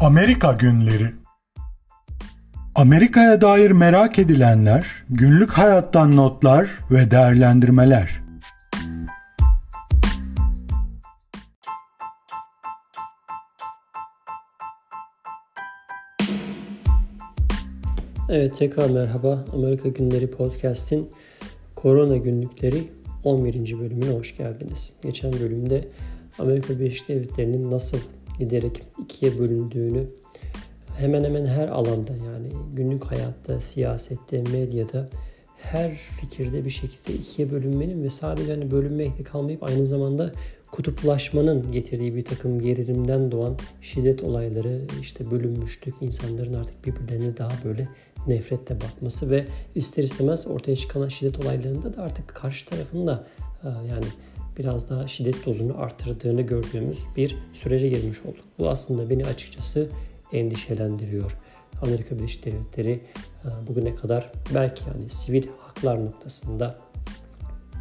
Amerika Günleri Amerika'ya dair merak edilenler, günlük hayattan notlar ve değerlendirmeler. Evet tekrar merhaba. Amerika Günleri Podcast'in Korona Günlükleri 11. bölümüne hoş geldiniz. Geçen bölümde Amerika Birleşik Devletleri'nin nasıl giderek ikiye bölündüğünü hemen hemen her alanda yani günlük hayatta, siyasette, medyada her fikirde bir şekilde ikiye bölünmenin ve sadece hani bölünmekle kalmayıp aynı zamanda kutuplaşmanın getirdiği bir takım gerilimden doğan şiddet olayları işte bölünmüştük. insanların artık birbirlerine daha böyle nefretle bakması ve ister istemez ortaya çıkan şiddet olaylarında da artık karşı tarafın da e, yani biraz daha şiddet dozunu artırdığını gördüğümüz bir sürece girmiş olduk. Bu aslında beni açıkçası endişelendiriyor. Amerika Birleşik Devletleri e, bugüne kadar belki yani sivil haklar noktasında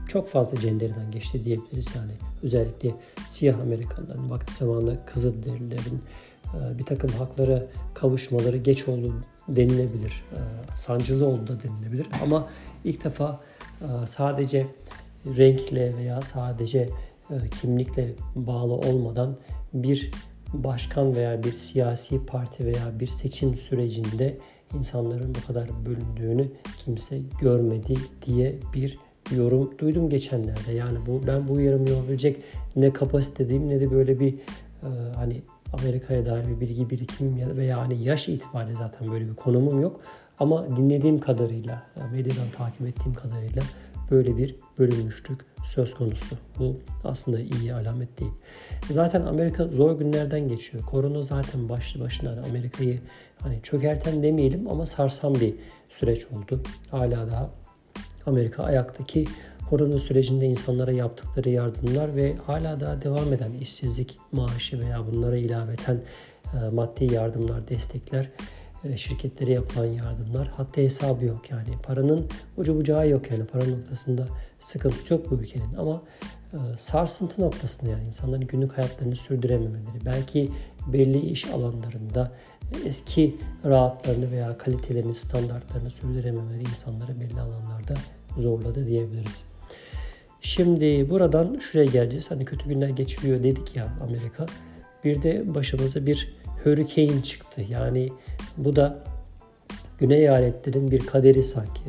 çok fazla cendereden geçti diyebiliriz yani. Özellikle siyah Amerikanların vakti zamanında Kızılderililerin e, bir takım haklara kavuşmaları geç oldu denilebilir. E, sancılı oldu da denilebilir. Ama ilk defa sadece renkle veya sadece kimlikle bağlı olmadan bir başkan veya bir siyasi parti veya bir seçim sürecinde insanların bu kadar bölündüğünü kimse görmedi diye bir yorum duydum geçenlerde. Yani bu ben bu yorumu yapabilecek ne kapasitedeyim ne de böyle bir e, hani Amerika'ya dair bir bilgi birikimim veya hani yaş itibariyle zaten böyle bir konumum yok. Ama dinlediğim kadarıyla, medyadan takip ettiğim kadarıyla böyle bir bölünmüşlük söz konusu. Bu aslında iyi alamet değil. Zaten Amerika zor günlerden geçiyor. Korona zaten başlı başına Amerika'yı hani çökerten demeyelim ama sarsan bir süreç oldu. Hala daha Amerika ayaktaki korona sürecinde insanlara yaptıkları yardımlar ve hala daha devam eden işsizlik maaşı veya bunlara ilaveten e, maddi yardımlar, destekler şirketlere yapılan yardımlar hatta hesabı yok yani paranın ucu bucağı yok yani para noktasında sıkıntı çok bu ülkenin ama e, sarsıntı noktasında yani insanların günlük hayatlarını sürdürememeleri belki belli iş alanlarında eski rahatlarını veya kalitelerini standartlarını sürdürememeleri insanları belli alanlarda zorladı diyebiliriz. Şimdi buradan şuraya geleceğiz. Hani kötü günler geçiriyor dedik ya Amerika. Bir de başımıza bir hurricane çıktı. Yani bu da Güney eyaletlerin bir kaderi sanki.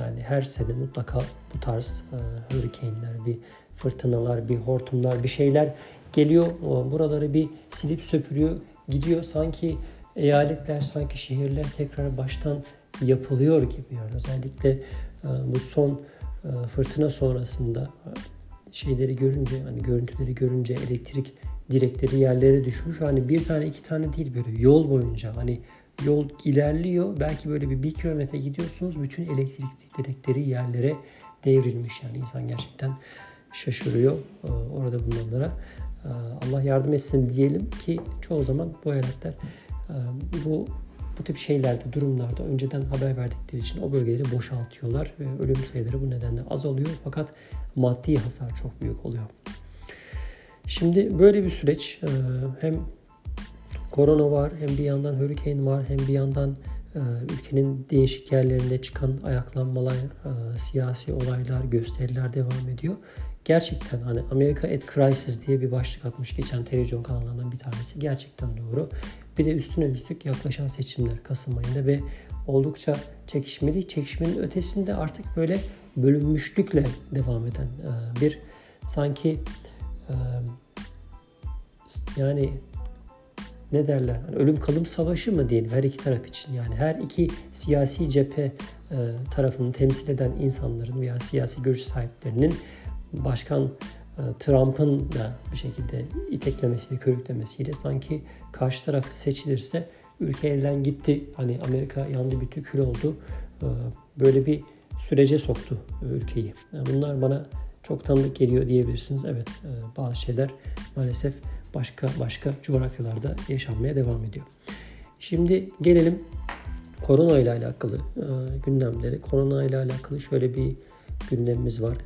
Yani her sene mutlaka bu tarz e, hurricane'ler, bir fırtınalar, bir hortumlar, bir şeyler geliyor. Buraları bir silip süpürüyor, gidiyor. Sanki eyaletler, sanki şehirler tekrar baştan yapılıyor gibi. Yani özellikle e, bu son e, fırtına sonrasında şeyleri görünce, hani görüntüleri görünce elektrik direkleri yerlere düşmüş. Hani bir tane iki tane değil böyle yol boyunca hani yol ilerliyor. Belki böyle bir bir kilometre gidiyorsunuz. Bütün elektrik direkleri yerlere devrilmiş. Yani insan gerçekten şaşırıyor e, orada bulunanlara. E, Allah yardım etsin diyelim ki çoğu zaman bu eyaletler e, bu bu tip şeylerde, durumlarda önceden haber verdikleri için o bölgeleri boşaltıyorlar ve ölüm sayıları bu nedenle az oluyor fakat maddi hasar çok büyük oluyor. Şimdi böyle bir süreç hem korona var hem bir yandan hurricane var hem bir yandan e, ülkenin değişik yerlerinde çıkan ayaklanmalar, e, siyasi olaylar, gösteriler devam ediyor. Gerçekten hani Amerika at Crisis diye bir başlık atmış geçen televizyon kanallarından bir tanesi. Gerçekten doğru. Bir de üstüne üstlük yaklaşan seçimler Kasım ayında ve oldukça çekişmeli. Çekişmenin ötesinde artık böyle bölünmüşlükle devam eden bir sanki yani ne derler? Yani ölüm kalım savaşı mı diyelim her iki taraf için. Yani her iki siyasi cephe e, tarafını temsil eden insanların veya siyasi görüş sahiplerinin başkan e, Trump'ın da bir şekilde iteklemesiyle, körüklemesiyle sanki karşı taraf seçilirse ülke elden gitti. Hani Amerika yandı bir kül oldu. E, böyle bir sürece soktu ülkeyi. Yani bunlar bana çok tanıdık geliyor diyebilirsiniz. Evet e, bazı şeyler maalesef başka başka coğrafyalarda yaşanmaya devam ediyor. Şimdi gelelim korona ile alakalı e, gündemleri. Korona ile alakalı şöyle bir gündemimiz var.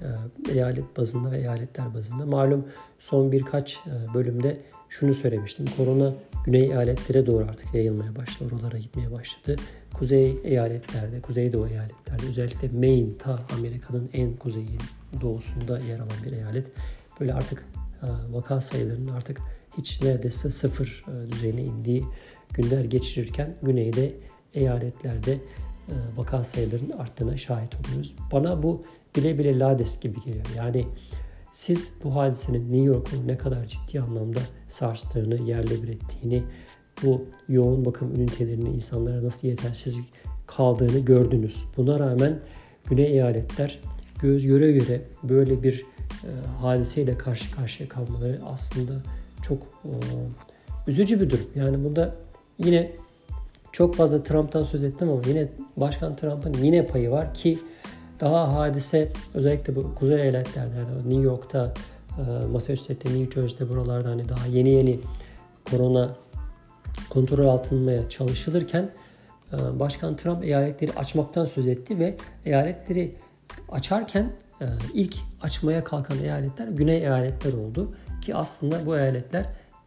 E, eyalet bazında ve eyaletler bazında. Malum son birkaç bölümde şunu söylemiştim. Korona güney eyaletlere doğru artık yayılmaya başladı. Oralara gitmeye başladı. Kuzey eyaletlerde, kuzeydoğu eyaletlerde özellikle Maine ta Amerika'nın en kuzeyi doğusunda yer alan bir eyalet. Böyle artık e, vaka sayılarının artık hiç neredeyse sıfır e, düzeyine indiği günler geçirirken güneyde eyaletlerde e, vaka sayılarının arttığına şahit oluyoruz. Bana bu bile bile lades gibi geliyor. Yani siz bu hadisenin New York'un ne kadar ciddi anlamda sarstığını, yerle bir ettiğini, bu yoğun bakım ünitelerinin insanlara nasıl yetersiz kaldığını gördünüz. Buna rağmen Güney eyaletler göz göre göre böyle bir e, hadiseyle karşı karşıya kalmaları aslında çok e, üzücü bir durum. Yani bunda yine çok fazla Trump'tan söz ettim ama yine Başkan Trump'ın yine payı var ki daha hadise özellikle bu kuzey eyaletlerde yani New York'ta, e, Massachusetts'te, New Jersey'de buralarda hani daha yeni yeni korona kontrol altına çalışılırken e, Başkan Trump eyaletleri açmaktan söz etti ve eyaletleri açarken ilk açmaya kalkan eyaletler güney eyaletler oldu ki aslında bu eyaletler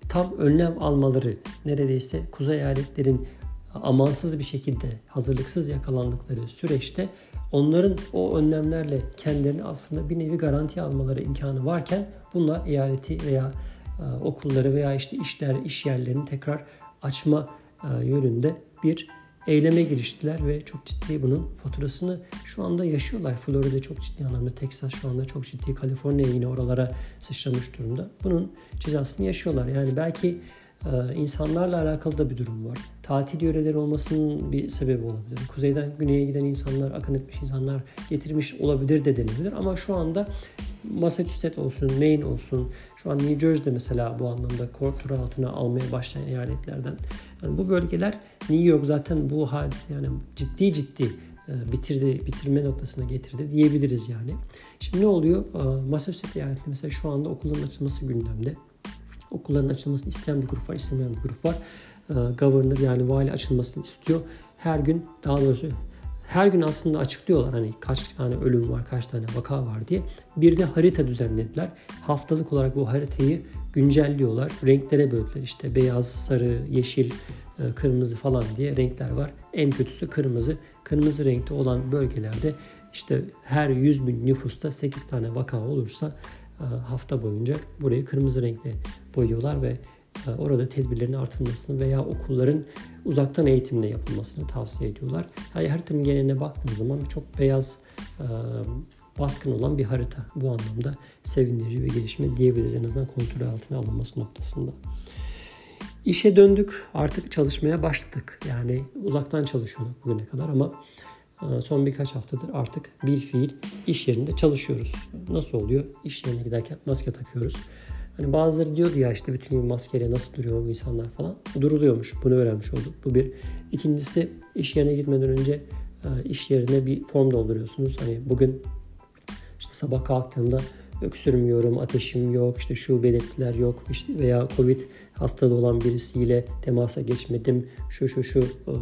tam önlem almaları neredeyse kuzey eyaletlerin amansız bir şekilde hazırlıksız yakalandıkları süreçte onların o önlemlerle kendilerini aslında bir nevi garanti almaları imkanı varken bunlar eyaleti veya e, okulları veya işte işler, iş yerlerini tekrar açma e, yönünde bir eyleme giriştiler ve çok ciddi bunun faturasını şu anda yaşıyorlar. Florida çok ciddi anlamda, Texas şu anda çok ciddi, Kaliforniya yine oralara sıçramış durumda. Bunun cezasını yaşıyorlar. Yani belki ee, insanlarla alakalı da bir durum var. Tatil yöreleri olmasının bir sebebi olabilir. Kuzeyden güneye giden insanlar, akın etmiş insanlar getirmiş olabilir de denebilir. Ama şu anda Massachusetts olsun, Maine olsun, şu an New Jersey'de mesela bu anlamda kontrol altına almaya başlayan eyaletlerden. Yani bu bölgeler New York zaten bu hadise yani ciddi ciddi e, bitirdi, bitirme noktasına getirdi diyebiliriz yani. Şimdi ne oluyor? Ee, Massachusetts eyaletinde mesela şu anda okulların açılması gündemde okulların açılmasını isteyen bir grup var, istemeyen bir grup var. Ee, governor yani vali açılmasını istiyor. Her gün daha doğrusu her gün aslında açıklıyorlar hani kaç tane ölüm var, kaç tane vaka var diye. Bir de harita düzenlediler. Haftalık olarak bu haritayı güncelliyorlar. Renklere böldüler işte beyaz, sarı, yeşil, e, kırmızı falan diye renkler var. En kötüsü kırmızı. Kırmızı renkte olan bölgelerde işte her 100 bin nüfusta 8 tane vaka olursa hafta boyunca burayı kırmızı renkle boyuyorlar ve e, orada tedbirlerin artırılmasını veya okulların uzaktan eğitimle yapılmasını tavsiye ediyorlar. Yani haritanın geneline baktığınız zaman çok beyaz e, baskın olan bir harita. Bu anlamda sevindirici ve gelişme diyebiliriz en azından kontrol altına alınması noktasında. İşe döndük. Artık çalışmaya başladık. Yani uzaktan çalışıyorduk bugüne kadar ama son birkaç haftadır artık bir fiil iş yerinde çalışıyoruz. Nasıl oluyor? İş yerine giderken maske takıyoruz. Hani bazıları diyordu ya işte bütün gün maskeyle nasıl duruyor bu insanlar falan. Duruluyormuş. Bunu öğrenmiş olduk. Bu bir. İkincisi iş yerine gitmeden önce e, iş yerine bir form dolduruyorsunuz. Hani bugün işte sabah kalktığımda öksürmüyorum, ateşim yok, işte şu belirtiler yok işte veya Covid hastalığı olan birisiyle temasa geçmedim, şu şu şu e,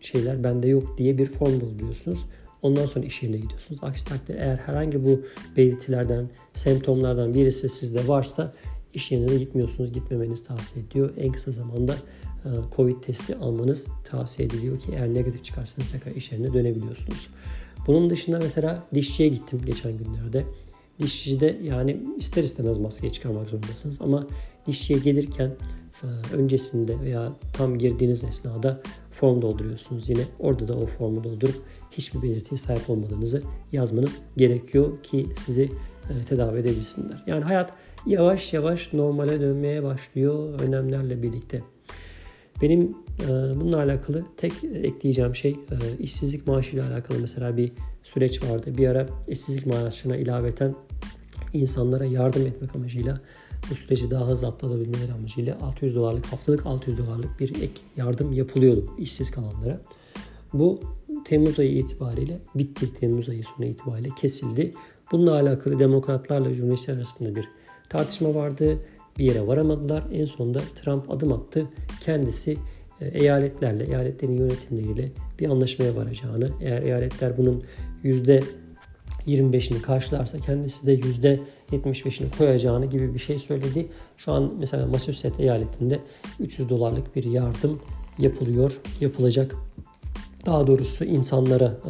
şeyler bende yok diye bir form dolduruyorsunuz. Ondan sonra iş yerine gidiyorsunuz. Aksi takdirde eğer herhangi bu belirtilerden, semptomlardan birisi sizde varsa iş yerine de gitmiyorsunuz. Gitmemeniz tavsiye ediyor. En kısa zamanda e, Covid testi almanız tavsiye ediliyor ki eğer negatif çıkarsanız tekrar iş yerine dönebiliyorsunuz. Bunun dışında mesela dişçiye gittim geçen günlerde. Dişçide yani ister istemez maskeyi çıkarmak zorundasınız ama dişçiye gelirken öncesinde veya tam girdiğiniz esnada form dolduruyorsunuz yine. Orada da o formu doldurup hiçbir belirtiye sahip olmadığınızı yazmanız gerekiyor ki sizi e, tedavi edebilsinler. Yani hayat yavaş yavaş normale dönmeye başlıyor önemlerle birlikte. Benim e, bununla alakalı tek ekleyeceğim şey e, işsizlik maaşı ile alakalı mesela bir süreç vardı. Bir ara işsizlik maaşına ilaveten insanlara yardım etmek amacıyla bu süreci daha hızlı atlatabilmeleri amacıyla 600 dolarlık haftalık 600 dolarlık bir ek yardım yapılıyordu işsiz kalanlara. Bu Temmuz ayı itibariyle bitti. Temmuz ayı sonu itibariyle kesildi. Bununla alakalı demokratlarla cumhuriyetçiler arasında bir tartışma vardı. Bir yere varamadılar. En sonunda Trump adım attı. Kendisi e, eyaletlerle, eyaletlerin yönetimleriyle bir anlaşmaya varacağını, eğer eyaletler bunun yüzde 25'ini karşılarsa kendisi de %75'ini koyacağını gibi bir şey söyledi. Şu an mesela Massachusetts eyaletinde 300 dolarlık bir yardım yapılıyor, yapılacak. Daha doğrusu insanlara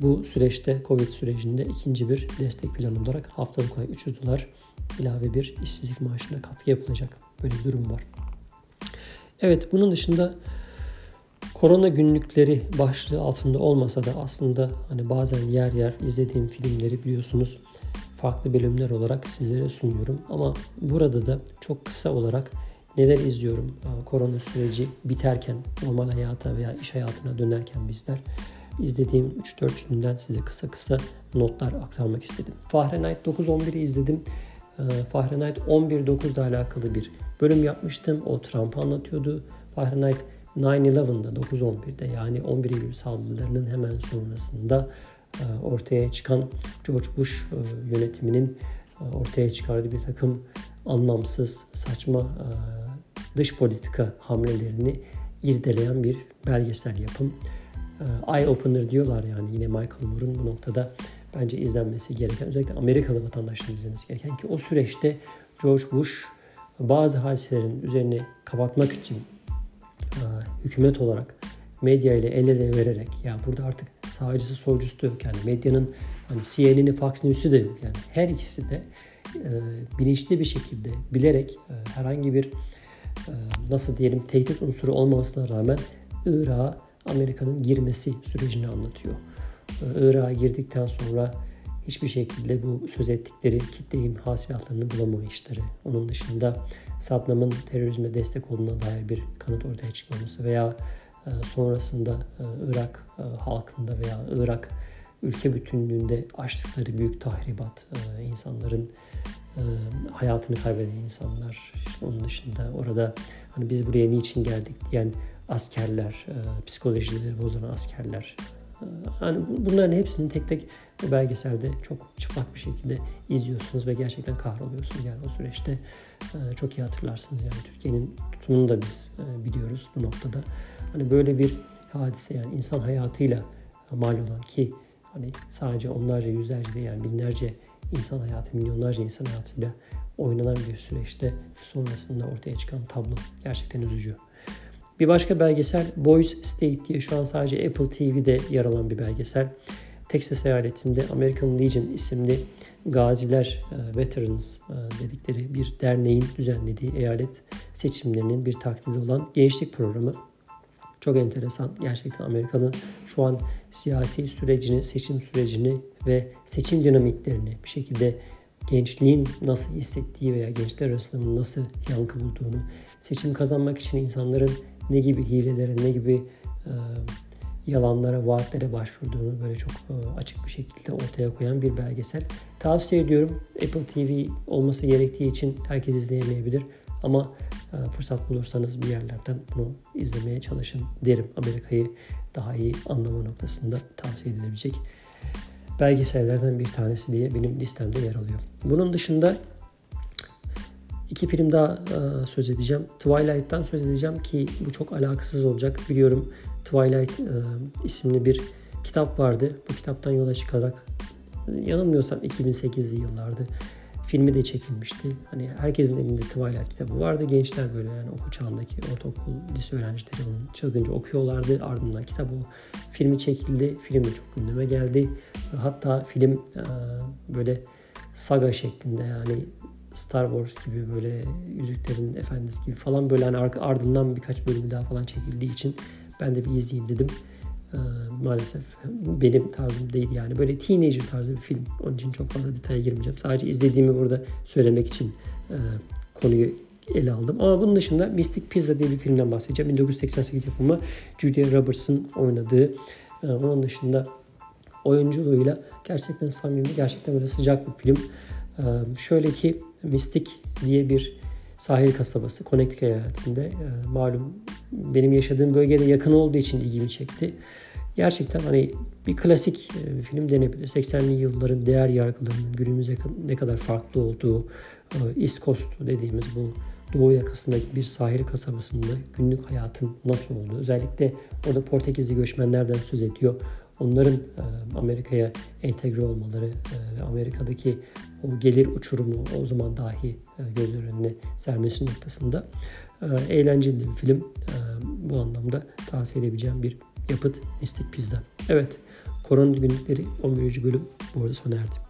bu süreçte Covid sürecinde ikinci bir destek planı olarak haftalık olarak 300 dolar ilave bir işsizlik maaşına katkı yapılacak. Böyle bir durum var. Evet bunun dışında korona günlükleri başlığı altında olmasa da aslında hani bazen yer yer izlediğim filmleri biliyorsunuz farklı bölümler olarak sizlere sunuyorum. Ama burada da çok kısa olarak neler izliyorum korona süreci biterken normal hayata veya iş hayatına dönerken bizler izlediğim 3-4 filmden size kısa kısa notlar aktarmak istedim. Fahrenheit 911'i izledim. Fahrenheit 11.9 ile alakalı bir bölüm yapmıştım. O Trump'ı anlatıyordu. Fahrenheit 9-11'da 9-11'de yani 11 Eylül saldırılarının hemen sonrasında e, ortaya çıkan George Bush e, yönetiminin e, ortaya çıkardığı bir takım anlamsız, saçma dış politika hamlelerini irdeleyen bir belgesel yapım. Eye opener diyorlar yani yine Michael Moore'un bu noktada bence izlenmesi gereken özellikle Amerikalı vatandaşların izlemesi gereken ki o süreçte George Bush bazı hadiselerin üzerine kapatmak için hükümet olarak medya ile el ele vererek ya burada artık sağcısı solcusu da yok. Yani medyanın hani CNN'i Fox News'ü de yok. Yani her ikisi de e, bilinçli bir şekilde bilerek e, herhangi bir e, nasıl diyelim tehdit unsuru olmamasına rağmen Irak'a Amerika'nın girmesi sürecini anlatıyor. E, Irak'a girdikten sonra hiçbir şekilde bu söz ettikleri kitle imha silahlarını bulamayışları, onun dışında Saddam'ın terörizme destek olduğuna dair bir kanıt ortaya çıkmaması veya e, sonrasında e, Irak e, halkında veya Irak ülke bütünlüğünde açtıkları büyük tahribat, insanların hayatını kaybeden insanlar, işte onun dışında orada hani biz buraya niçin geldik diyen askerler, psikolojileri bozan askerler, yani bunların hepsini tek tek belgeselde çok çıplak bir şekilde izliyorsunuz ve gerçekten kahroluyorsunuz. Yani o süreçte e, çok iyi hatırlarsınız. Yani Türkiye'nin tutumunu da biz e, biliyoruz bu noktada. Hani böyle bir hadise yani insan hayatıyla mal olan ki hani sadece onlarca yüzlerce değil yani binlerce insan hayatı, milyonlarca insan hayatıyla oynanan bir süreçte sonrasında ortaya çıkan tablo gerçekten üzücü. Bir başka belgesel Boys State diye şu an sadece Apple TV'de yer alan bir belgesel. Texas eyaletinde American Legion isimli gaziler, e, veterans e, dedikleri bir derneğin düzenlediği eyalet seçimlerinin bir taklidi olan gençlik programı. Çok enteresan. Gerçekten Amerika'nın şu an siyasi sürecini, seçim sürecini ve seçim dinamiklerini bir şekilde gençliğin nasıl hissettiği veya gençler arasında nasıl yankı bulduğunu, seçim kazanmak için insanların ne gibi hilelere, ne gibi e, yalanlara, vaatlere başvurduğunu böyle çok e, açık bir şekilde ortaya koyan bir belgesel. Tavsiye ediyorum. Apple TV olması gerektiği için herkes izleyemeyebilir. Ama e, fırsat bulursanız bir yerlerden bunu izlemeye çalışın derim. Amerika'yı daha iyi anlama noktasında tavsiye edilebilecek belgesellerden bir tanesi diye benim listemde yer alıyor. Bunun dışında iki film daha e, söz edeceğim. Twilight'tan söz edeceğim ki bu çok alakasız olacak. Biliyorum Twilight e, isimli bir kitap vardı. Bu kitaptan yola çıkarak yanılmıyorsam 2008'li yıllardı. Filmi de çekilmişti. Hani herkesin elinde Twilight kitabı vardı. Gençler böyle yani okul çağındaki ortaokul, lise öğrencileri onu çılgınca okuyorlardı. Ardından kitap o filmi çekildi. Film de çok gündeme geldi. Hatta film e, böyle saga şeklinde yani Star Wars gibi böyle Yüzüklerin Efendisi gibi falan böyle hani ardından birkaç bölümü daha falan çekildiği için ben de bir izleyeyim dedim. Ee, maalesef benim tarzım değil yani. Böyle teenager tarzı bir film. Onun için çok fazla detaya girmeyeceğim. Sadece izlediğimi burada söylemek için e, konuyu ele aldım. Ama bunun dışında Mystic Pizza diye bir filmden bahsedeceğim. 1988 yapımı Julia Roberts'ın oynadığı. E, onun dışında oyunculuğuyla gerçekten samimi, gerçekten böyle sıcak bir film. Şöyle ki Mystic diye bir sahil kasabası Connecticut eyaletinde. Malum benim yaşadığım bölgede yakın olduğu için ilgimi çekti. Gerçekten hani bir klasik bir film denebilir. 80'li yılların değer yargılarının günümüze ne kadar farklı olduğu East Coast dediğimiz bu doğu yakasındaki bir sahil kasabasında günlük hayatın nasıl olduğu. Özellikle orada Portekizli göçmenlerden söz ediyor. Onların Amerika'ya entegre olmaları ve Amerika'daki o gelir uçurumu o zaman dahi gözler önüne sermesi noktasında eğlenceli bir film. Bu anlamda tavsiye edebileceğim bir yapıt Mistik Pizza. Evet, Korona Günlükleri 11. bölüm burada sona erdi.